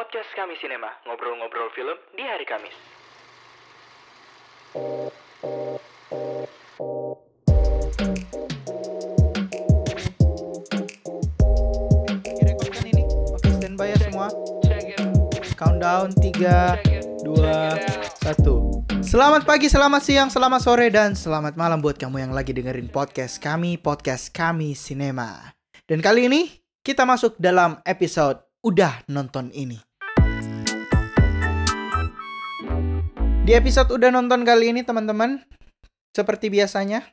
podcast kami sinema, ngobrol-ngobrol film di hari Kamis. Direkodkan ini. Oke, standby ya semua. Countdown 3 2 1. Selamat pagi, selamat siang, selamat sore dan selamat malam buat kamu yang lagi dengerin podcast kami, podcast kami Sinema. Dan kali ini kita masuk dalam episode udah nonton ini. Di episode udah nonton kali ini teman-teman, seperti biasanya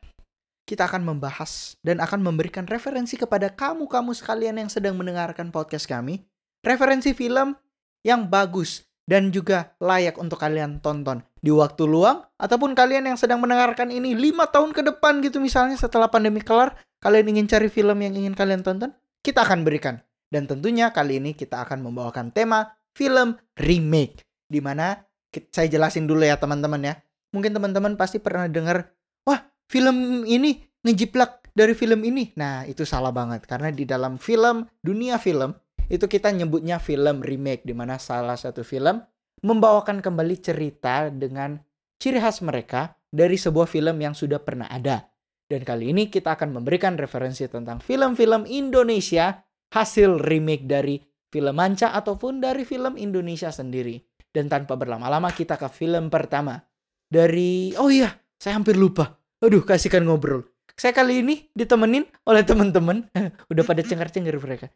kita akan membahas dan akan memberikan referensi kepada kamu-kamu sekalian yang sedang mendengarkan podcast kami. Referensi film yang bagus dan juga layak untuk kalian tonton di waktu luang ataupun kalian yang sedang mendengarkan ini lima tahun ke depan gitu misalnya setelah pandemi kelar kalian ingin cari film yang ingin kalian tonton kita akan berikan dan tentunya kali ini kita akan membawakan tema film remake di mana saya jelasin dulu ya teman-teman ya mungkin teman-teman pasti pernah dengar wah film ini ngejiplak dari film ini nah itu salah banget karena di dalam film dunia film itu kita nyebutnya film remake di mana salah satu film membawakan kembali cerita dengan ciri khas mereka dari sebuah film yang sudah pernah ada. Dan kali ini kita akan memberikan referensi tentang film-film Indonesia hasil remake dari film manca ataupun dari film Indonesia sendiri. Dan tanpa berlama-lama kita ke film pertama. Dari oh iya, saya hampir lupa. Aduh, kasihkan ngobrol. Saya kali ini ditemenin oleh teman-teman. Udah pada cengar-cengir mereka.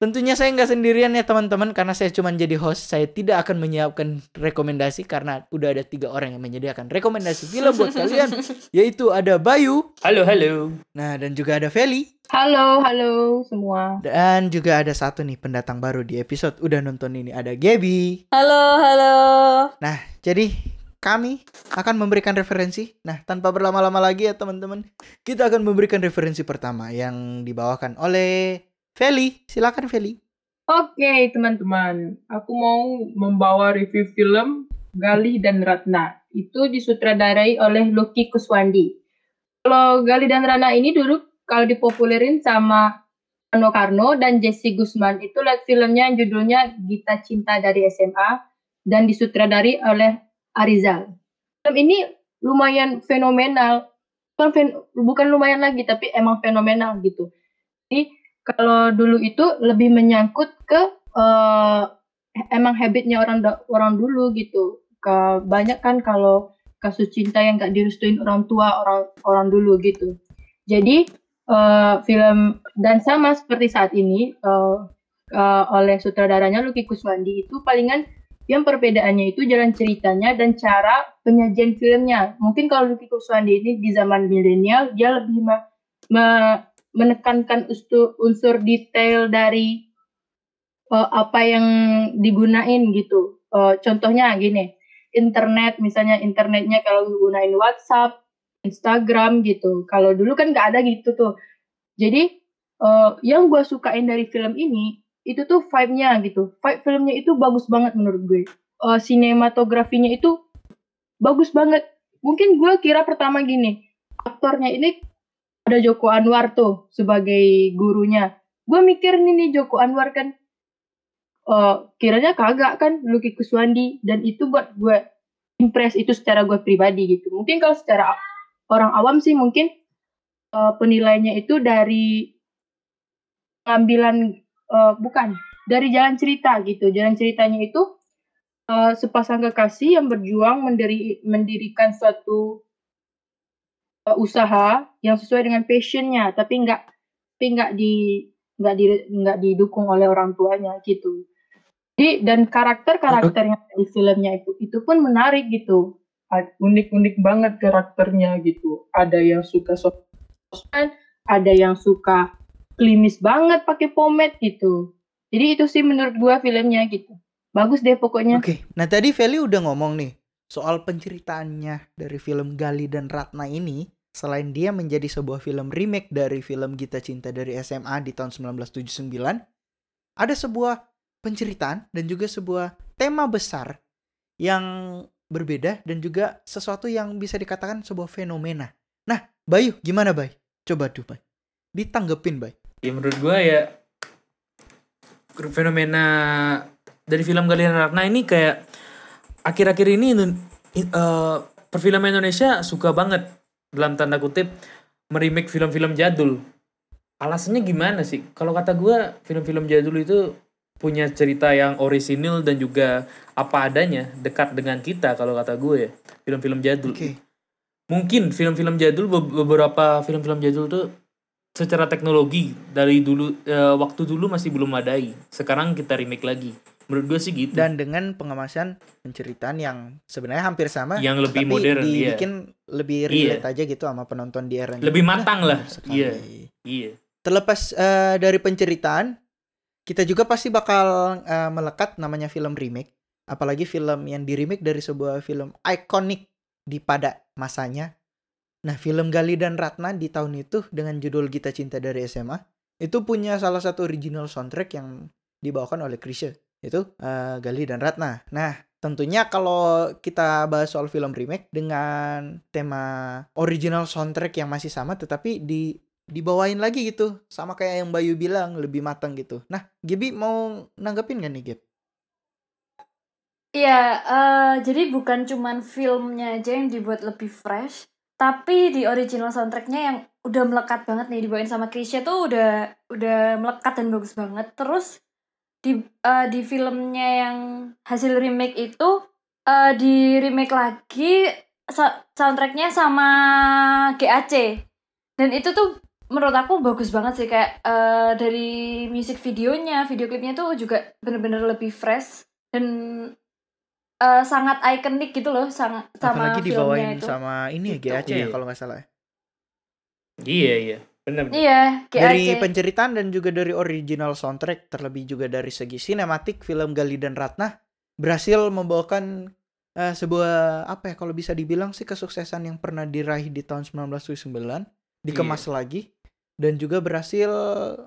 Tentunya saya nggak sendirian ya teman-teman karena saya cuma jadi host. Saya tidak akan menyiapkan rekomendasi karena udah ada tiga orang yang menyediakan rekomendasi film buat kalian. Yaitu ada Bayu, Halo, halo. nah dan juga ada Feli. Halo, halo semua. Dan juga ada satu nih pendatang baru di episode udah nonton ini ada Gaby. Halo, halo. Nah, jadi kami akan memberikan referensi. Nah, tanpa berlama-lama lagi ya teman-teman, kita akan memberikan referensi pertama yang dibawakan oleh Feli. Silakan Feli. Oke, teman-teman. Aku mau membawa review film Galih dan Ratna. Itu disutradarai oleh Loki Kuswandi. Kalau Galih dan Ratna ini dulu kalau dipopulerin sama Ano Karno dan Jesse Gusman itu filmnya judulnya Gita Cinta dari SMA dan disutradari oleh Arizal. Film ini lumayan fenomenal. Bukan, fen- bukan lumayan lagi, tapi emang fenomenal gitu. Jadi kalau dulu itu lebih menyangkut ke eh, emang habitnya orang orang dulu gitu. Ke, banyak kan kalau kasus cinta yang gak direstuin orang tua orang orang dulu gitu. Jadi eh, film dan sama seperti saat ini eh, eh, oleh sutradaranya Luki Kuswandi itu palingan yang perbedaannya itu jalan ceritanya dan cara penyajian filmnya. Mungkin kalau Luki Kuswandi ini di zaman milenial dia lebih me- me- menekankan ustu- unsur detail dari uh, apa yang digunain gitu. Uh, contohnya gini, internet misalnya internetnya kalau gunain WhatsApp, Instagram gitu. Kalau dulu kan nggak ada gitu tuh. Jadi uh, yang gue sukain dari film ini itu tuh vibe-nya gitu. Vibe filmnya itu bagus banget menurut gue. Uh, sinematografinya itu bagus banget. Mungkin gue kira pertama gini, aktornya ini ada Joko Anwar tuh sebagai gurunya. Gue mikir nih nih Joko Anwar kan eh kiranya kagak kan Luki Kuswandi dan itu buat gue impress itu secara gue pribadi gitu. Mungkin kalau secara orang awam sih mungkin eh, penilaiannya itu dari pengambilan eh, bukan dari jalan cerita gitu. Jalan ceritanya itu eh, sepasang kekasih yang berjuang mendiri, mendirikan suatu uh, usaha yang sesuai dengan passionnya tapi nggak tapi nggak di nggak di nggak didukung oleh orang tuanya gitu. Jadi dan karakter karakter yang ada di filmnya itu itu pun menarik gitu unik-unik banget karakternya gitu. Ada yang suka sosmed ada yang suka klimis banget pakai pomade gitu. Jadi itu sih menurut gua filmnya gitu. Bagus deh pokoknya. Oke, nah tadi Feli udah ngomong nih soal penceritaannya dari film Gali dan Ratna ini. Selain dia menjadi sebuah film remake dari film Gita Cinta dari SMA di tahun 1979, ada sebuah penceritaan dan juga sebuah tema besar yang berbeda dan juga sesuatu yang bisa dikatakan sebuah fenomena. Nah, Bayu, gimana Bay? Coba tuh Bay. Ditanggepin Bay. Ya menurut gua ya fenomena dari film Galian Ratna ini kayak akhir-akhir ini eh, perfilman Indonesia suka banget dalam tanda kutip merimake film-film jadul. Alasannya gimana sih? Kalau kata gue film-film jadul itu punya cerita yang orisinil dan juga apa adanya, dekat dengan kita kalau kata gue ya. Film-film jadul. Oke. Mungkin film-film jadul be- beberapa film-film jadul tuh secara teknologi dari dulu eh, waktu dulu masih belum madai. Sekarang kita remake lagi. Menurut gue sih gitu. Dan dengan pengemasan penceritaan yang sebenarnya hampir sama, Yang lebih tapi modern, iya. dibikin lebih relate aja gitu sama penonton di era Lebih matang lah. Iya. Iya. Terlepas eh, dari penceritaan, kita juga pasti bakal eh, melekat namanya film remake. Apalagi film yang di remake dari sebuah film ikonik di pada masanya. Nah, film Gali dan Ratna di tahun itu dengan judul Kita Cinta dari SMA itu punya salah satu original soundtrack yang dibawakan oleh Krisye itu eh, Gali dan Ratna. Nah, tentunya kalau kita bahas soal film remake dengan tema original soundtrack yang masih sama tetapi di dibawain lagi gitu sama kayak yang Bayu bilang lebih matang gitu. Nah, Gibi mau nanggepin gak nih Gib? Iya, eh, jadi bukan cuman filmnya aja yang dibuat lebih fresh, tapi di original soundtracknya yang udah melekat banget nih dibawain sama Krisya tuh udah udah melekat dan bagus banget. Terus di eh, di filmnya yang hasil remake itu eh, di remake lagi soundtracknya sama GAC dan itu tuh menurut aku bagus banget sih kayak eh, dari music videonya, video klipnya tuh juga bener-bener lebih fresh dan eh, sangat ikonik gitu loh sangat sama Apalagi filmnya dibawain itu. sama ini ya Gitu. GAC ya Iya. kalau nggak salah. ya. Iya, iya. Benar. benar. Iya, Dari penceritaan dan juga dari original soundtrack terlebih juga dari segi sinematik film Gali dan Ratna berhasil membawakan eh, sebuah apa ya kalau bisa dibilang sih kesuksesan yang pernah diraih di tahun 1979 dikemas lagi dan juga berhasil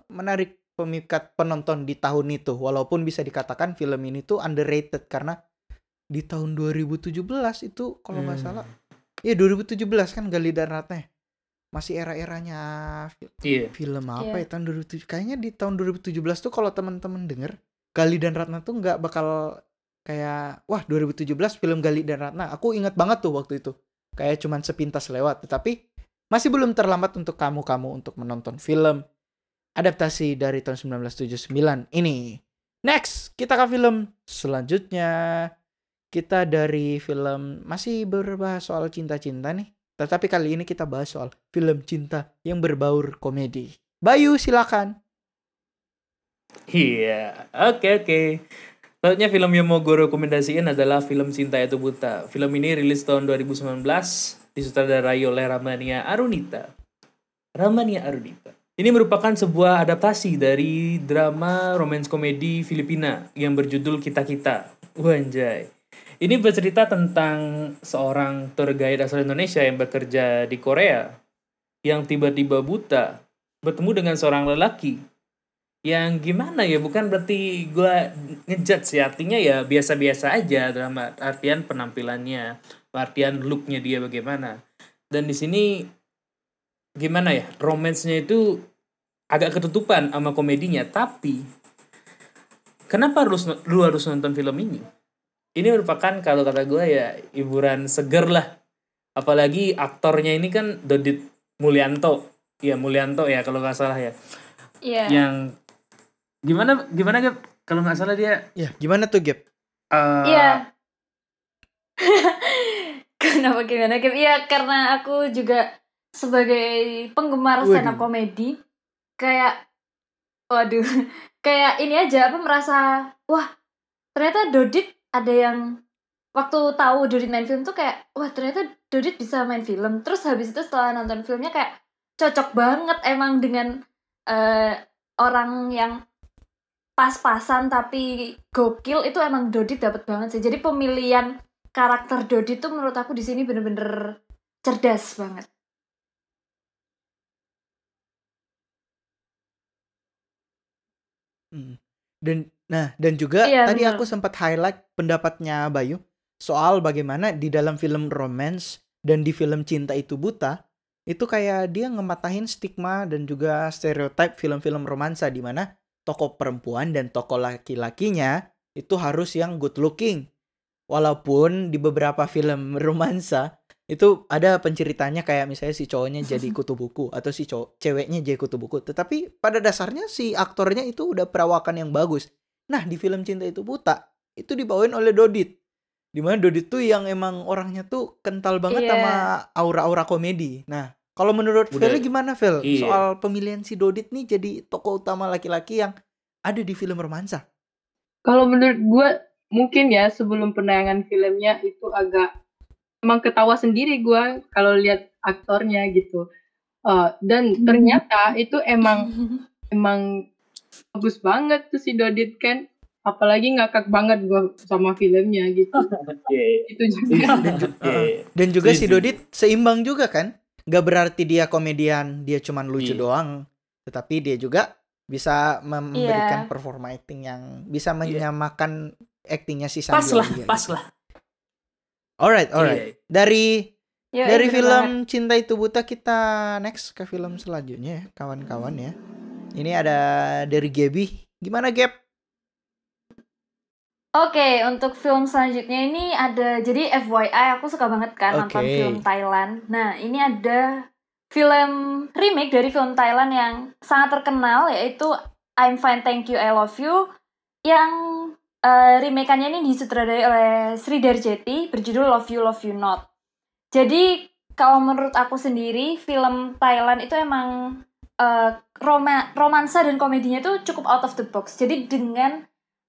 menarik pemikat penonton di tahun itu walaupun bisa dikatakan film ini tuh underrated karena di tahun 2017 itu kalau nggak Hmm. salah ya 2017 kan Gali dan Ratna ya. masih era-eranya fi- Iya. film apa Iya. ya tahun 2007 kayaknya di tahun 2017 tuh kalau teman-teman denger Gali dan Ratna tuh nggak bakal kayak wah 2017 film Gali dan Ratna aku ingat banget tuh waktu itu kayak cuman sepintas lewat tetapi masih belum terlambat untuk kamu-kamu untuk menonton film adaptasi dari tahun 1979 ini next kita ke film selanjutnya kita dari film masih berbahas soal cinta-cinta nih tetapi kali ini kita bahas soal film cinta yang berbaur komedi. Bayu silakan. Iya, oke oke. Selanjutnya film yang mau gue rekomendasiin adalah film Cinta Itu Buta. Film ini rilis tahun 2019, disutradarai oleh Ramania Arunita. Ramania Arunita. Ini merupakan sebuah adaptasi dari drama romance komedi Filipina yang berjudul Kita Kita. Wanjay. Ini bercerita tentang seorang tour guide asal Indonesia yang bekerja di Korea yang tiba-tiba buta bertemu dengan seorang lelaki yang gimana ya bukan berarti gue ngejudge sih artinya ya biasa-biasa aja dalam artian penampilannya artian looknya dia bagaimana dan di sini gimana ya romansnya itu agak ketutupan sama komedinya tapi kenapa harus lu harus nonton film ini ini merupakan kalau kata gue ya hiburan seger lah apalagi aktornya ini kan Dodit Mulyanto ya Mulyanto ya kalau nggak salah ya Iya. yang gimana gimana Gap? kalau nggak salah dia Ya, gimana tuh, Gap? eh, Iya. Kenapa gimana Gap? Iya, karena aku juga sebagai penggemar Waduh. stand up comedy kayak waduh, kayak ini aja apa merasa wah, ternyata Dodit ada yang waktu tahu Dodit main film tuh kayak wah, ternyata Dodit bisa main film. Terus habis itu setelah nonton filmnya kayak cocok banget emang dengan eh, orang yang pas-pasan tapi gokil itu emang Dodit dapat banget sih. Jadi pemilihan karakter Dodit tuh menurut aku di sini bener-bener cerdas banget. Hmm. Dan nah, dan juga Iya, tadi bener. aku sempat highlight pendapatnya Bayu soal bagaimana di dalam film romance dan di film Cinta Itu Buta itu kayak dia ngematahin stigma dan juga stereotip film-film romansa di mana tokoh perempuan dan tokoh laki-lakinya itu harus yang good looking. Walaupun di beberapa film romansa itu ada penceritanya kayak misalnya si cowoknya jadi kutu buku atau si cowok ceweknya jadi kutu buku. Tetapi pada dasarnya si aktornya itu udah perawakan yang bagus. Nah, di film Cinta Itu Buta itu dibawain oleh Dodit. Di mana Dodit tuh yang emang orangnya tuh kental banget Iya. sama aura-aura komedi. Nah, kalau menurut. Feli gimana, Fel? Iya. Soal pemilihan si Dodit nih jadi tokoh utama laki-laki yang ada di film romansa. Kalau menurut gue mungkin ya sebelum penayangan filmnya itu agak emang ketawa sendiri gue kalau lihat aktornya gitu. Eh, dan ternyata itu emang emang bagus banget tuh si Dodit kan. Apalagi ngakak banget gue sama filmnya gitu. Iya. itu juga. Dan ju- iya, iya. Dan juga si Dodit seimbang juga kan? Gak berarti dia komedian, dia cuman lucu Iya. doang. Tetapi dia juga bisa memberikan Iya. performa acting yang bisa Iya. menyamakan actingnya si Sandy Pas lah, pas lah. Alright, alright. Iya. Dari Yoi, dari film banget. Cinta Itu Buta kita next ke film selanjutnya ya, kawan-kawan ya. Ini ada dari Gaby. Gimana Gap? Oke, untuk film selanjutnya ini ada jadi FYI aku suka banget kan nonton Oke. film Thailand. Nah, ini ada film remake dari film Thailand yang sangat terkenal yaitu I'm Fine Thank You I Love You yang eh, remake-annya ini disutradarai oleh Sri Darjeti berjudul Love You Love You Not. Jadi kalau menurut aku sendiri film Thailand itu emang eh, roma romansa dan komedinya tuh cukup out of the box. Jadi dengan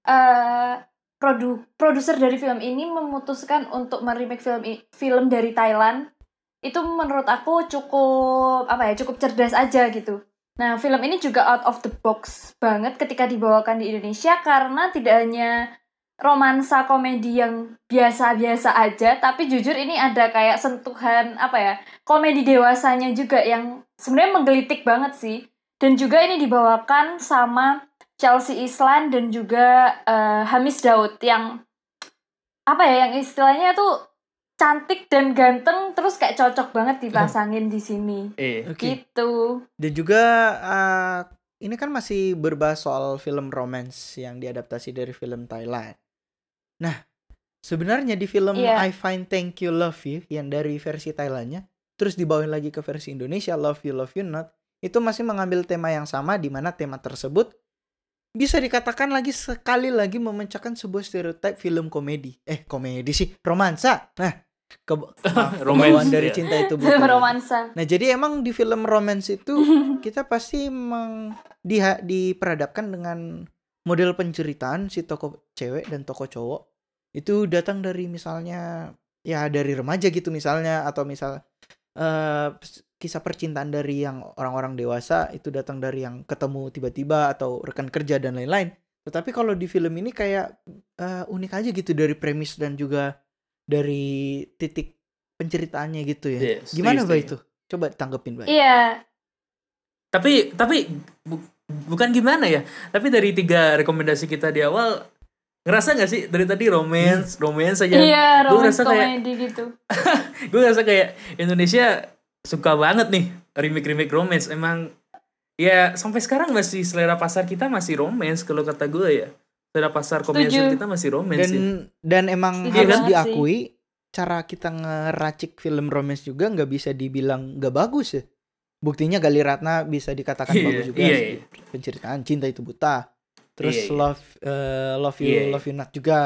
eh produ produser dari film ini memutuskan untuk meremake film film dari Thailand itu menurut aku cukup apa ya cukup cerdas aja gitu. Nah film ini juga out of the box banget ketika dibawakan di Indonesia karena tidak hanya romansa komedi yang biasa-biasa aja tapi jujur ini ada kayak sentuhan apa ya komedi dewasanya juga yang sebenarnya menggelitik banget sih. Dan juga ini dibawakan sama Chelsea Islan dan juga eh, Hamis Daud yang apa ya yang istilahnya tuh cantik dan ganteng terus kayak cocok banget dipasangin di sini Iya. Oke. gitu Dan juga uh, ini kan masih berbahas soal film romance yang diadaptasi dari film Thailand. Nah, sebenarnya di film Iya. I Find Thank You Love You yang dari versi Thailandnya, terus dibawain lagi ke versi Indonesia Love You Love You Not, itu masih mengambil tema yang sama di mana tema tersebut bisa dikatakan lagi sekali lagi memecahkan sebuah stereotip film komedi. Eh, komedi sih, romansa. Nah, ke Romance, kebawaan dari ya. cinta itu buta. romansa Nah, jadi emang di film romance itu kita pasti meng, diha, diperadapkan dengan model penceritaan si tokoh cewek dan tokoh cowok itu datang dari misalnya ya dari remaja gitu misalnya atau misal eh, kisah percintaan dari yang orang-orang dewasa itu datang dari yang ketemu tiba-tiba atau rekan kerja dan lain-lain. Tetapi kalau di film ini kayak eh, unik aja gitu dari premis dan juga dari titik penceritaannya gitu ya. Setuju, Gimana Mbak itu? Coba tanggepin Mbak. iya Tapi tapi bu- bukan gimana ya? Tapi dari tiga rekomendasi kita di awal ngerasa nggak sih dari tadi romance, romance aja. iya Gue romance ngerasa kayak gitu gue ngerasa kayak Indonesia suka banget nih remake remake romance. Emang ya sampai sekarang masih selera pasar kita masih romance kalau kata gue ya. Selera pasar komersial kita masih romance dan ya. dan emang Setuju harus diakui cara kita ngeracik film romance juga nggak bisa dibilang nggak bagus ya buktinya Gali Ratna bisa dikatakan Iya, bagus juga iya, sih. iya. penceritaan cinta itu buta terus Iya, iya. love eh, love you Iya, iya. love you not juga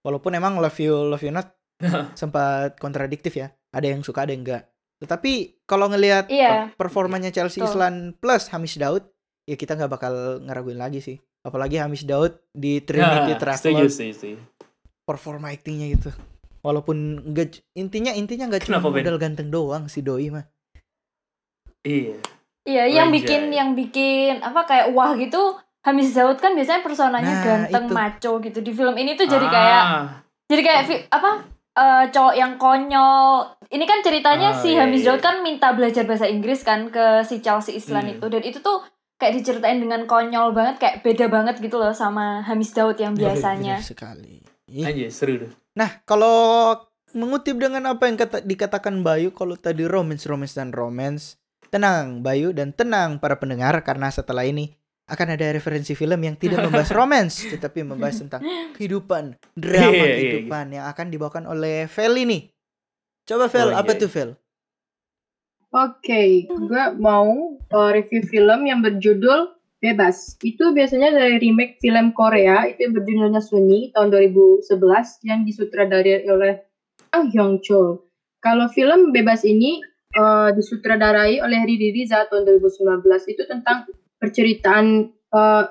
walaupun emang love you love you not sempat kontradiktif ya ada yang suka ada yang enggak tetapi kalau ngelihat Iya. per- performanya Chelsea. Islan plus Hamis Daud ya kita nggak bakal ngeraguin lagi sih apalagi Hamis Daud di Trinity Nah, Traveler setuju, setuju, setuju. performa actingnya gitu walaupun enggak intinya intinya nggak cuma modal ganteng doang si doi mah Iya. iya yang bikin yang bikin apa kayak wah gitu Hamis Daud kan biasanya personanya Nah, ganteng itu. maco gitu di film ini tuh jadi Ah, kayak jadi kayak apa eh, cowok yang konyol ini kan ceritanya Ah, si iya, Hamis iya. Daud kan minta belajar bahasa Inggris kan ke si Chelsea Islan Hmm. itu dan itu tuh kayak diceritain dengan konyol banget kayak beda banget gitu loh sama Hamis Daud yang biasanya Bener sekali. Anjir, seru deh. nah kalau mengutip dengan apa yang kata, dikatakan Bayu kalau tadi romance romance dan romance tenang Bayu dan tenang para pendengar karena setelah ini akan ada referensi film yang tidak membahas romance, tetapi membahas tentang kehidupan, drama Iya, iya, iya. kehidupan yang akan dibawakan oleh Vel ini. Coba Vel, Oh, apa iya, tuh Vel? Oke, gue mau uh, review film yang berjudul Bebas. Itu biasanya dari remake film Korea, itu yang berjudulnya Sunyi tahun 2011 yang disutradarai oleh Kang Hyung Chol. Kalau film Bebas ini uh, disutradarai oleh Riri Riza tahun 2019, itu tentang perceritaan uh,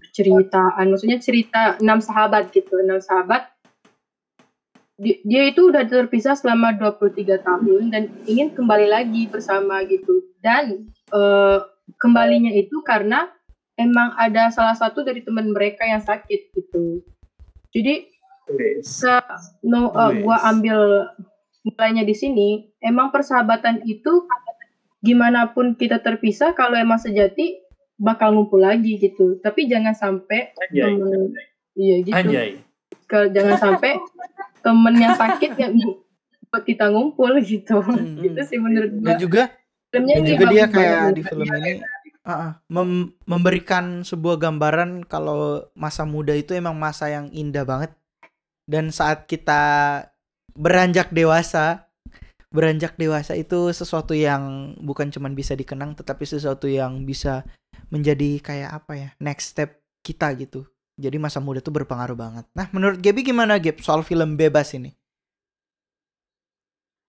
perceritaan, maksudnya cerita enam sahabat gitu, enam sahabat dia itu udah terpisah selama 23 tahun dan ingin kembali lagi bersama gitu. Dan eh, kembalinya itu karena emang ada salah satu dari teman mereka yang sakit gitu. Jadi se no Wes. gua ambil mulainya di sini, emang persahabatan itu gimana pun kita terpisah kalau emang sejati bakal ngumpul lagi gitu. Tapi jangan sampai Anjay. temen- iya gitu Anjay. ke jangan sampai temen yang sakit yang buat kita ngumpul gitu Hmm. gitu sih menurut Dan gua juga filmnya dan juga dia kayak di film ini ah, mem- memberikan sebuah gambaran kalau masa muda itu emang masa yang indah banget. Dan saat kita beranjak dewasa, beranjak dewasa itu sesuatu yang bukan cuman bisa dikenang tetapi sesuatu yang bisa menjadi kayak apa ya next step kita gitu jadi masa muda tuh berpengaruh banget nah menurut Gaby gimana Gab soal film bebas ini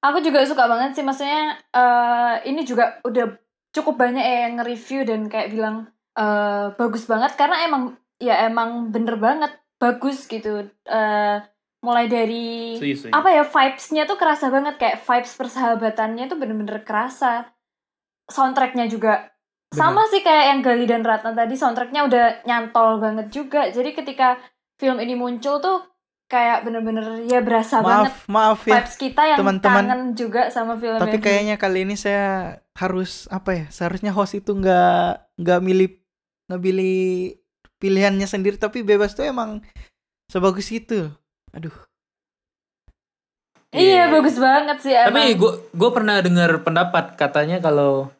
Aku juga suka banget sih, maksudnya eh ini juga udah cukup banyak ya yang nge-review dan kayak bilang eh bagus banget karena emang ya emang bener banget bagus gitu. eh mulai dari Setuju, setuju. apa ya vibes-nya tuh kerasa banget kayak vibes persahabatannya tuh bener-bener kerasa. Soundtracknya juga sama sih kayak yang Gali dan Ratna tadi soundtracknya udah nyantol banget juga. Jadi ketika film ini muncul tuh kayak bener-bener ya berasa banget maaf maaf ya vibes kita yang teman-teman. kangen juga sama film tapi yang kayaknya kali ini saya harus apa ya seharusnya host itu nggak nggak milih nggak pilih pilihannya sendiri tapi bebas tuh emang sebagus itu aduh Iya bagus banget sih emang. Tapi gue gue pernah dengar pendapat katanya kalau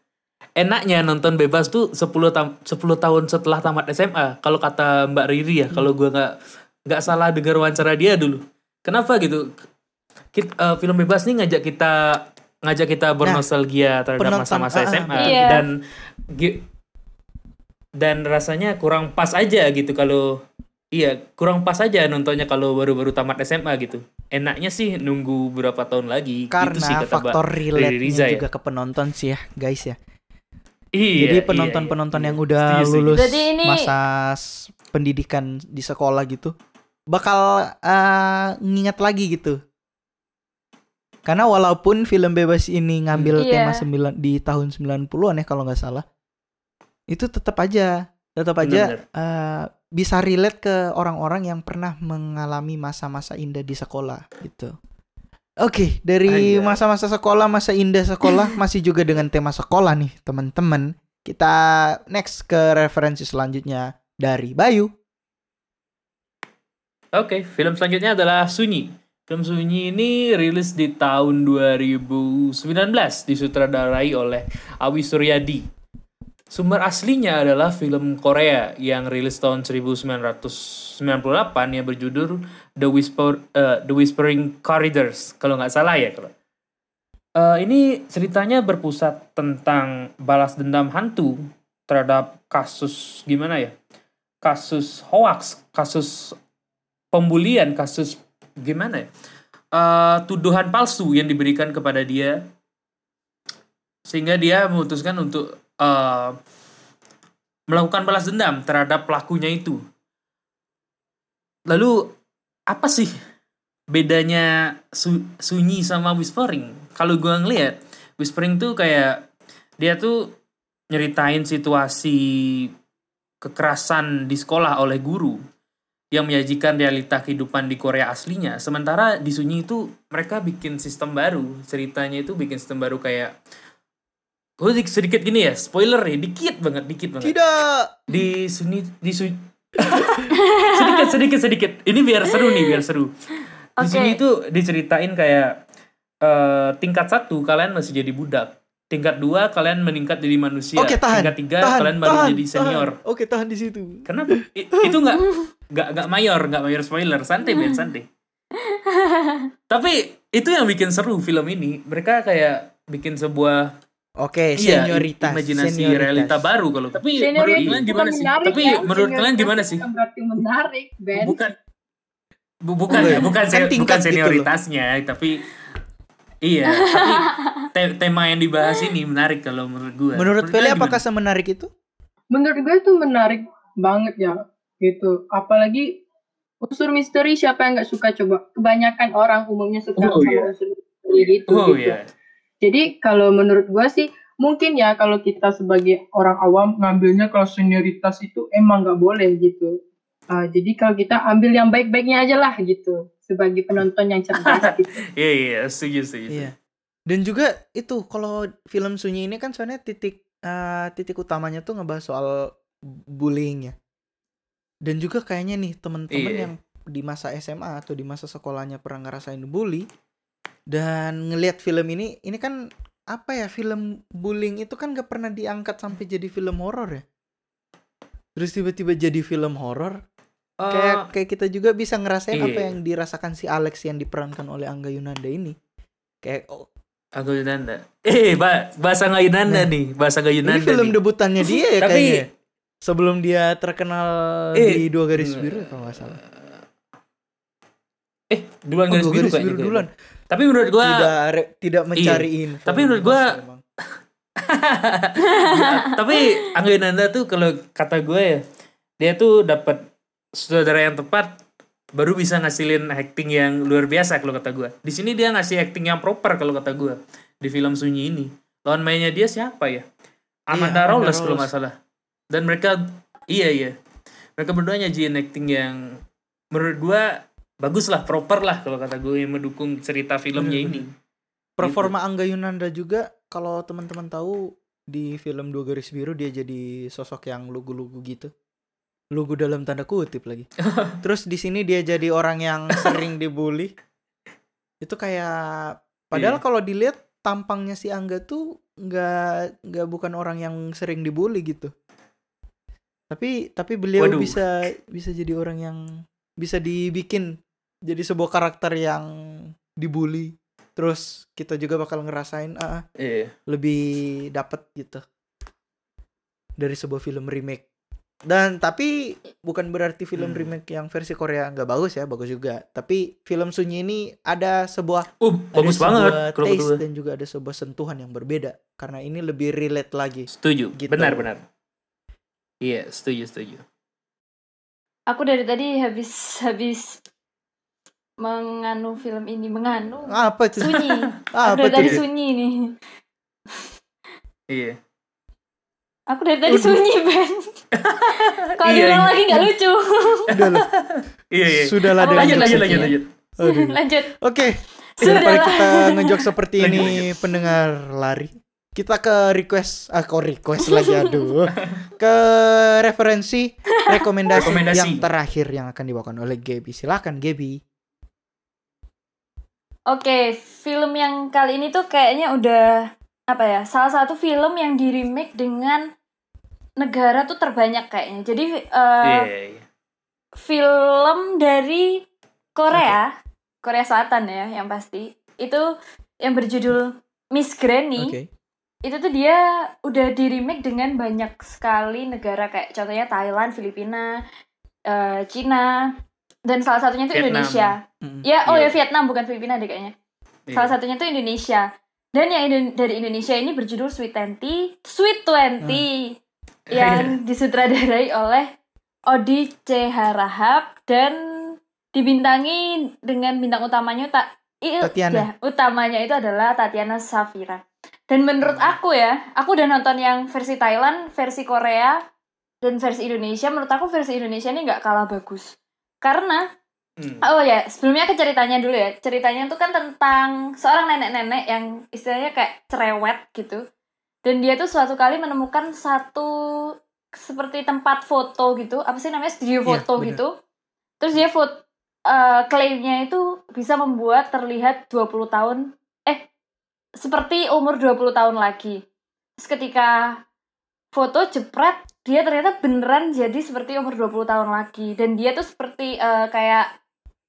enaknya nonton bebas tuh 10 tam 10 tahun setelah tamat SMA. Kalau kata Mbak Riri ya, kalau gue nggak nggak salah dengar wawancara dia dulu. Kenapa gitu? Kit- eh, film bebas nih ngajak kita ngajak kita bernostalgia terhadap penonton, masa-masa ah, ah, SMA Iya. dan dan rasanya kurang pas aja gitu kalau iya kurang pas aja nontonnya kalau baru-baru tamat SMA gitu. Enaknya sih nunggu berapa tahun lagi karena gitu sih kata Mbak faktor Riri relate ya. juga ke penonton sih ya guys ya Iya, jadi iya, penonton-penonton iya. yang udah Setuju, setuju. lulus Jadi ini- masa pendidikan di sekolah gitu bakal eh, ngingat lagi gitu karena walaupun film bebas ini ngambil Iya. tema sembilan di tahun 90-an ya kalau nggak salah itu tetap aja tetap aja Bener-bener. eh, bisa relate ke orang-orang yang pernah mengalami masa-masa indah di sekolah gitu. Oke, dari Anjay. masa-masa sekolah, masa indah sekolah masih juga dengan tema sekolah nih, teman-teman. Kita next ke referensi selanjutnya dari Bayu. Oke, film selanjutnya adalah Sunyi. Film Sunyi ini rilis di tahun 2019, disutradarai oleh Awi Suryadi. Sumber aslinya adalah film Korea yang rilis tahun 1998 yang berjudul The Whisper eh, The Whispering Corridors kalau nggak salah ya kalau. Eh, ini ceritanya berpusat tentang balas dendam hantu terhadap kasus gimana ya? Kasus hoax, kasus pembulian, kasus gimana ya? Eh, tuduhan palsu yang diberikan kepada dia sehingga dia memutuskan untuk eh, melakukan balas dendam terhadap pelakunya itu. Lalu apa sih bedanya su- sunyi sama whispering? Kalau gua ngeliat whispering tuh kayak dia tuh nyeritain situasi kekerasan di sekolah oleh guru yang menyajikan realita kehidupan di Korea aslinya. Sementara di Sunyi itu mereka bikin sistem baru. Ceritanya itu bikin sistem baru kayak Oh, sedikit, sedikit gini ya, spoiler ya, dikit banget, dikit banget. Tidak. Di Sunyi, di Sunyi, sedikit, sedikit, sedikit. Ini biar seru nih, biar seru. Di Oke. Sunyi itu diceritain kayak eh, tingkat satu kalian masih jadi budak. tingkat dua kalian meningkat jadi manusia Oke, tahan. tingkat tiga tahan, kalian baru tahan, jadi senior tahan. Oke, tahan di situ. kenapa I- itu nggak nggak nggak mayor nggak mayor spoiler santai Ben santai tapi itu yang bikin seru film ini mereka kayak bikin sebuah Oke, iya senioritas. imajinasi senioritas. realita baru kalau tapi menurut kalian gimana sih menarik tapi ya. menurut kalian gimana sih bukan berarti menarik Ben bukan bu- bukan ya bukan Kan bukan gitu senioritasnya tapi iya tapi te- tema yang dibahas ini menarik kalau menurut gue Menurut Feli kalian apakah gimana? semenarik itu? menurut gue itu menarik banget ya gitu apalagi unsur misteri siapa yang nggak suka coba kebanyakan orang umumnya suka Oh, sama iya. unsur misteri gitu oh gitu iya jadi kalau menurut gue sih mungkin ya kalau kita sebagai orang awam ngambilnya kalau senioritas itu emang nggak boleh gitu Ah, jadi kalau kita ambil yang baik-baiknya aja lah gitu sebagai penonton yang cerdas gitu iya iya setuju setuju setuju. Iya. Dan juga itu kalau film Sunyi ini kan soalnya titik eh, titik utamanya tuh ngebahas soal bullying ya. Dan juga kayaknya nih temen-temen Iya. yang di masa SMA atau di masa sekolahnya pernah ngerasain bully dan ngelihat film ini, ini kan apa ya film bullying itu kan gak pernah diangkat sampai jadi film horor ya. Terus tiba-tiba jadi film horor, Eh, kayak kayak kita juga bisa ngerasain apa iya. yang dirasakan si Alex yang diperankan oleh Angga Yunanda ini. Kayak oh, Aku Yunanda. Eh, ba bahasa nggak Yunanda nih, bahasa nggak Yunanda. Ini film nih. debutannya dia ya Tapi- kayaknya. Sebelum dia terkenal Eh, di dua garis biru kalau nggak salah. Eh, duluan Oh, garis dua biru garis kayaknya. biru duluan. Tapi menurut gua Tidak tidak mencari info. Tapi menurut gua- tapi Angga Yunanda tuh kalau kata gue ya, dia tuh dapat saudara yang tepat baru bisa ngasilin acting yang luar biasa kalau kata gue. Di sini dia ngasih acting yang proper kalau kata gue di film Sunyi ini. Lawan mainnya dia siapa ya? Amanda Amanda Rawless kalau Rawless. nggak salah. Dan mereka iya iya. Mereka berdua nyajiin acting yang menurut gue bagus lah, proper lah kalau kata gue yang mendukung cerita filmnya ini. Performa Angga Yunanda juga kalau teman-teman tahu di film Dua Garis Biru dia jadi sosok yang lugu-lugu gitu. Lugu dalam tanda kutip lagi. Terus di sini dia jadi orang yang sering dibully. Itu kayak padahal Iya. kalau dilihat tampangnya si Angga tuh nggak nggak bukan orang yang sering dibully gitu. Tapi tapi beliau Waduh. bisa bisa jadi orang yang bisa dibikin jadi sebuah karakter yang dibully. Terus kita juga bakal ngerasain ah, Iya. lebih dapet gitu dari sebuah film remake dan tapi bukan berarti film Hmm. remake yang versi Korea nggak bagus ya bagus juga tapi film Sunyi ini ada sebuah Uh, ada bagus banget sebuah kalau taste gue. dan juga ada sebuah sentuhan yang berbeda karena ini lebih relate lagi Setuju. Gitu. Benar, benar. Iya, setuju, setuju. Aku dari tadi habis habis menganu film ini menganu apa tuh sunyi. apa Aku dari tadi sunyi nih. Iya. Aku dari tadi sunyi Ben. Kalau Iya, diulang iya. lagi nggak lucu. Udah lah, Iya, iya. sudahlah Aku Lanjut, lanjut, lanjut, lanjut. Aduh. Lanjut. Oke, Sudah daripada lah. kita ngejok seperti Lanjut, ini pendengar lari. Kita ke request, ah kok request lagi aduh. Ke referensi rekomendasi, Rekomendasi. yang terakhir yang akan dibawakan oleh Gaby. Silakan Gaby. Oke, film yang kali ini tuh kayaknya udah apa ya? Salah satu film yang di remake dengan negara tuh terbanyak kayaknya. Jadi eh, Iya, iya. film dari Korea, Korea Selatan ya yang pasti. Itu yang berjudul Miss Granny. Oke. Itu tuh dia udah di remake dengan banyak sekali negara kayak contohnya Thailand, Filipina, eh, Cina, dan salah satunya itu Vietnam. Indonesia. Mm. Ya, oh Iya. ya Vietnam bukan Filipina deh kayaknya. Iya. Salah satunya tuh Indonesia. Dan yang dari Indonesia ini berjudul Sweet Twenty, Sweet Twenty, yang disutradarai oleh Odi C. Harahap dan dibintangi dengan bintang utamanya tak Tatiana. ya, utamanya itu adalah Tatiana Safira. Dan menurut aku ya, aku udah nonton yang versi Thailand, versi Korea, dan versi Indonesia. Menurut aku versi Indonesia ini nggak kalah bagus. Karena Hmm. Oh ya, sebelumnya ke ceritanya dulu ya. Ceritanya tuh kan tentang seorang nenek-nenek yang istilahnya kayak cerewet gitu. Dan dia tuh suatu kali menemukan satu seperti tempat foto gitu. Apa sih namanya? Studio Iya, foto bener. gitu. Terus dia foto eh, klaimnya itu bisa membuat terlihat 20 tahun eh seperti umur 20 tahun lagi. Terus ketika foto jepret, dia ternyata beneran jadi seperti umur 20 tahun lagi. Dan dia tuh seperti eh, kayak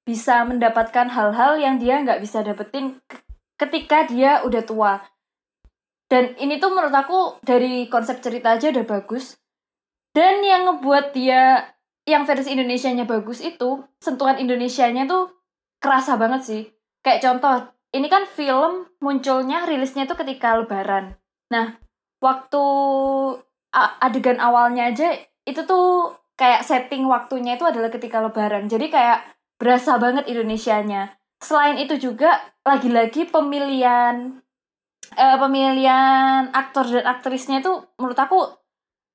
bisa mendapatkan hal-hal yang dia nggak bisa dapetin ke- ketika dia udah tua. Dan ini tuh menurut aku dari konsep cerita aja udah bagus. Dan yang ngebuat dia yang versi Indonesianya bagus itu sentuhan Indonesianya tuh kerasa banget sih. Kayak contoh, ini kan film munculnya rilisnya tuh ketika Lebaran. Nah, waktu adegan awalnya aja itu tuh kayak setting waktunya itu adalah ketika Lebaran. Jadi kayak berasa banget Indonesianya. Selain itu juga lagi-lagi pemilihan eh, pemilihan aktor dan aktrisnya tuh menurut aku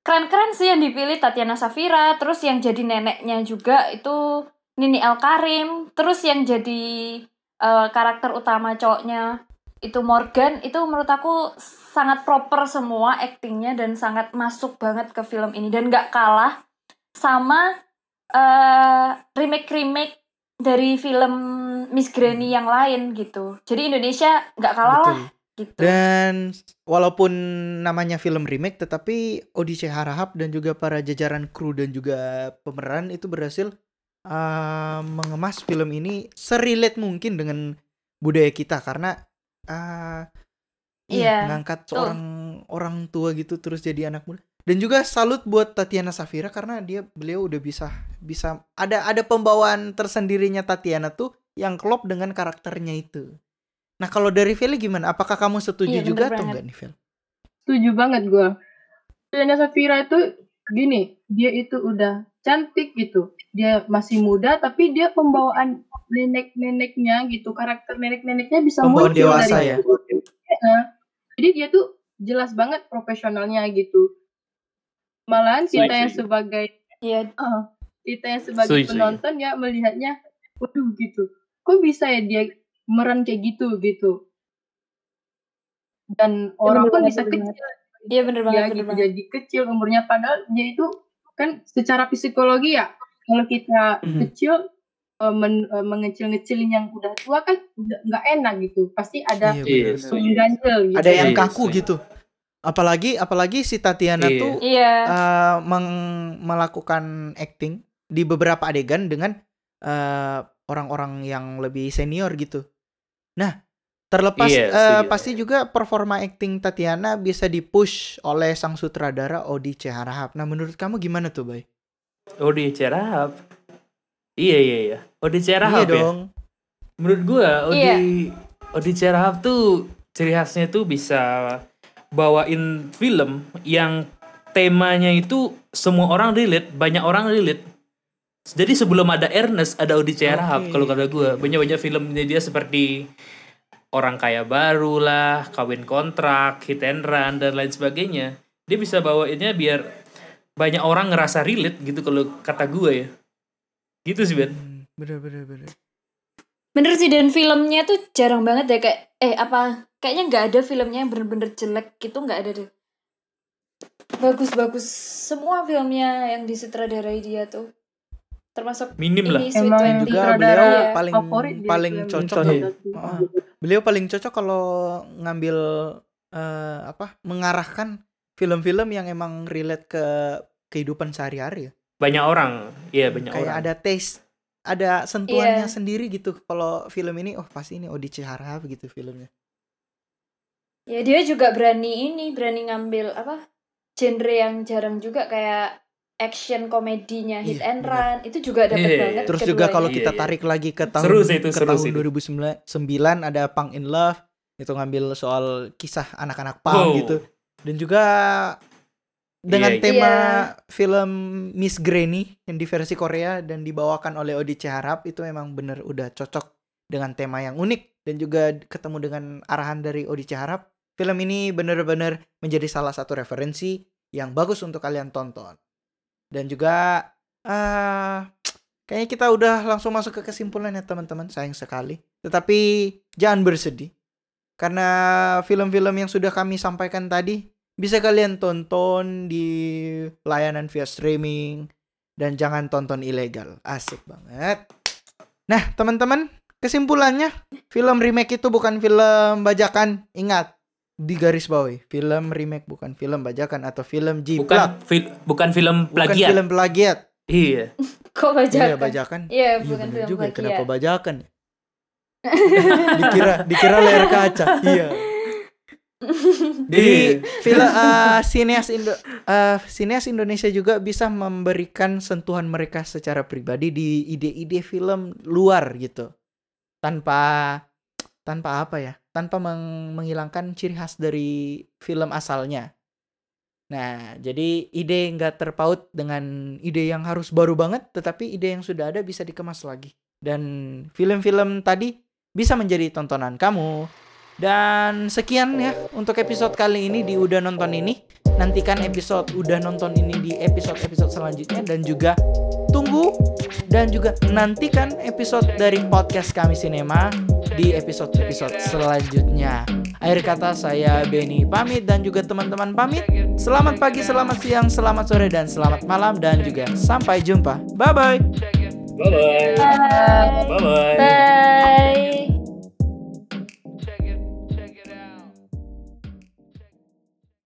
keren-keren sih yang dipilih Tatiana Safira, terus yang jadi neneknya juga itu Nini El Karim, terus yang jadi eh, karakter utama cowoknya itu Morgan, itu menurut aku sangat proper semua aktingnya dan sangat masuk banget ke film ini dan nggak kalah sama eh remake-remake dari film Miss Granny yang lain gitu. Jadi Indonesia nggak kalah lah Betul. gitu. Dan walaupun namanya film remake, tetapi Odi Harahap dan juga para jajaran kru dan juga pemeran itu berhasil uh, mengemas film ini serelate mungkin dengan budaya kita karena uh, iya, Iya, ngangkat seorang orang tua gitu terus jadi anak muda. Dan juga salut buat Tatiana Safira karena dia beliau udah bisa bisa ada ada pembawaan tersendirinya Tatiana tuh yang klop dengan karakternya itu. Nah, kalau dari Feli gimana? Apakah kamu setuju Iya, juga atau banget. enggak nih, Fel? Setuju banget gue. Tatiana Safira itu gini, dia itu udah cantik gitu. Dia masih muda tapi dia pembawaan nenek-neneknya gitu, karakter nenek-neneknya bisa Pembawaan muncul dewasa dari ya? Heeh. Jadi dia tuh jelas banget profesionalnya gitu. Malahan kita yang sebagai Iya, eh, kita yang sebagai penonton ya melihatnya, waduh gitu. Kok bisa ya dia meran kayak gitu gitu. Dan orang pun bener bisa bener kecil iya bener banget, ya bener gitu banget. jadi kecil umurnya padahal dia itu kan secara psikologi ya kalau kita Mhm. kecil eh, men- eh, mengecil-ngecilin yang udah tua kan udah nggak enak gitu pasti ada Iya, Iya, setuju. mengganjel gitu Ada yang Iya, kaku setuju. gitu. Apalagi apalagi si Tatiana Iya. tuh Iya, eh, meng- melakukan acting di beberapa adegan dengan eh, orang-orang yang lebih senior gitu. Nah, terlepas Iya, eh, setuju. pasti juga performa acting Tatiana bisa dipush oleh sang sutradara Odi C. Harahap. Nah, menurut kamu gimana tuh, Bay? Oh di Cerahap. Iya iya iya. Oh di Iya ya. dong. Menurut gua Odi Iya. Odi Cerahap tuh ciri khasnya tuh bisa bawain film yang temanya itu semua orang relate, banyak orang relate. Jadi sebelum ada Ernest ada Odi Cerahap Oke. kalau kata gua. Banyak-banyak filmnya dia seperti Orang Kaya Baru lah, Kawin Kontrak, Hit and Run dan lain sebagainya. Dia bisa bawainnya biar banyak orang ngerasa relate gitu kalau kata gua ya. Gitu sih, Ben. Hmm, bener bener bener. bener sih dan filmnya tuh jarang banget deh kayak eh apa kayaknya nggak ada filmnya yang bener-bener jelek gitu nggak ada deh. Bagus-bagus semua filmnya yang disutradarai dia tuh. Termasuk Minim lah. ini Sweet Emang juga beliau Iya. paling favorit dia paling film. cocok Iya. Beliau paling cocok kalau ngambil eh, apa mengarahkan film-film yang emang relate ke kehidupan sehari-hari ya. Banyak orang. Iya, banyak Kayak orang. ada taste, ada sentuhannya Iya. sendiri gitu. Kalau film ini oh pasti ini Odi Ciharap gitu filmnya. Ya dia juga berani ini, berani ngambil apa? genre yang jarang juga kayak action komedinya Hit Iya, and benar. Run itu juga dapat Iya, banget Terus juga kalau Iya, kita iya. tarik lagi ke tahun Seru sih itu, ke seru tahun sih itu. 2009 ada Punk in Love itu ngambil soal kisah anak-anak punk Wow. gitu. Dan juga dengan Iya, iya. tema Iya. film Miss Granny yang di versi Korea dan dibawakan oleh Odi Harap itu memang bener udah cocok dengan tema yang unik dan juga ketemu dengan arahan dari Odi Harap. Film ini bener-bener menjadi salah satu referensi yang bagus untuk kalian tonton. Dan juga eh kayaknya kita udah langsung masuk ke kesimpulan ya teman-teman, sayang sekali. Tetapi jangan bersedih. Karena film-film yang sudah kami sampaikan tadi bisa kalian tonton di layanan via streaming dan jangan tonton ilegal. Asik banget. Nah, teman-teman, kesimpulannya film remake itu bukan film bajakan. Ingat di garis bawahi, film remake bukan film bajakan atau film Bukan jiplak, fil- bukan film bukan plagiat. film plagiat. Iya. Kok bajakan? Iya, bajakan. Iya, Iya, bukan bener film juga. plagiat. Kenapa bajakan? ya? dikira dikira layar kaca. Iya. Jadi Iya. film eh, sineas Indo sineas Indonesia juga bisa memberikan sentuhan mereka secara pribadi di ide-ide film luar gitu. Tanpa tanpa apa ya? Tanpa meng- menghilangkan ciri khas dari film asalnya. Nah, jadi ide nggak terpaut dengan ide yang harus baru banget, tetapi ide yang sudah ada bisa dikemas lagi. Dan film-film tadi bisa menjadi tontonan kamu, dan sekian ya untuk episode kali ini di Udah Nonton ini. Nantikan episode Udah Nonton ini di episode-episode selanjutnya dan juga tunggu dan juga nantikan episode dari podcast kami Sinema di episode-episode selanjutnya. Akhir kata saya Benny pamit dan juga teman-teman pamit. Selamat pagi, selamat siang, selamat sore dan selamat malam dan juga sampai jumpa. Bye bye. Bye bye. Bye. Bye bye. Bye.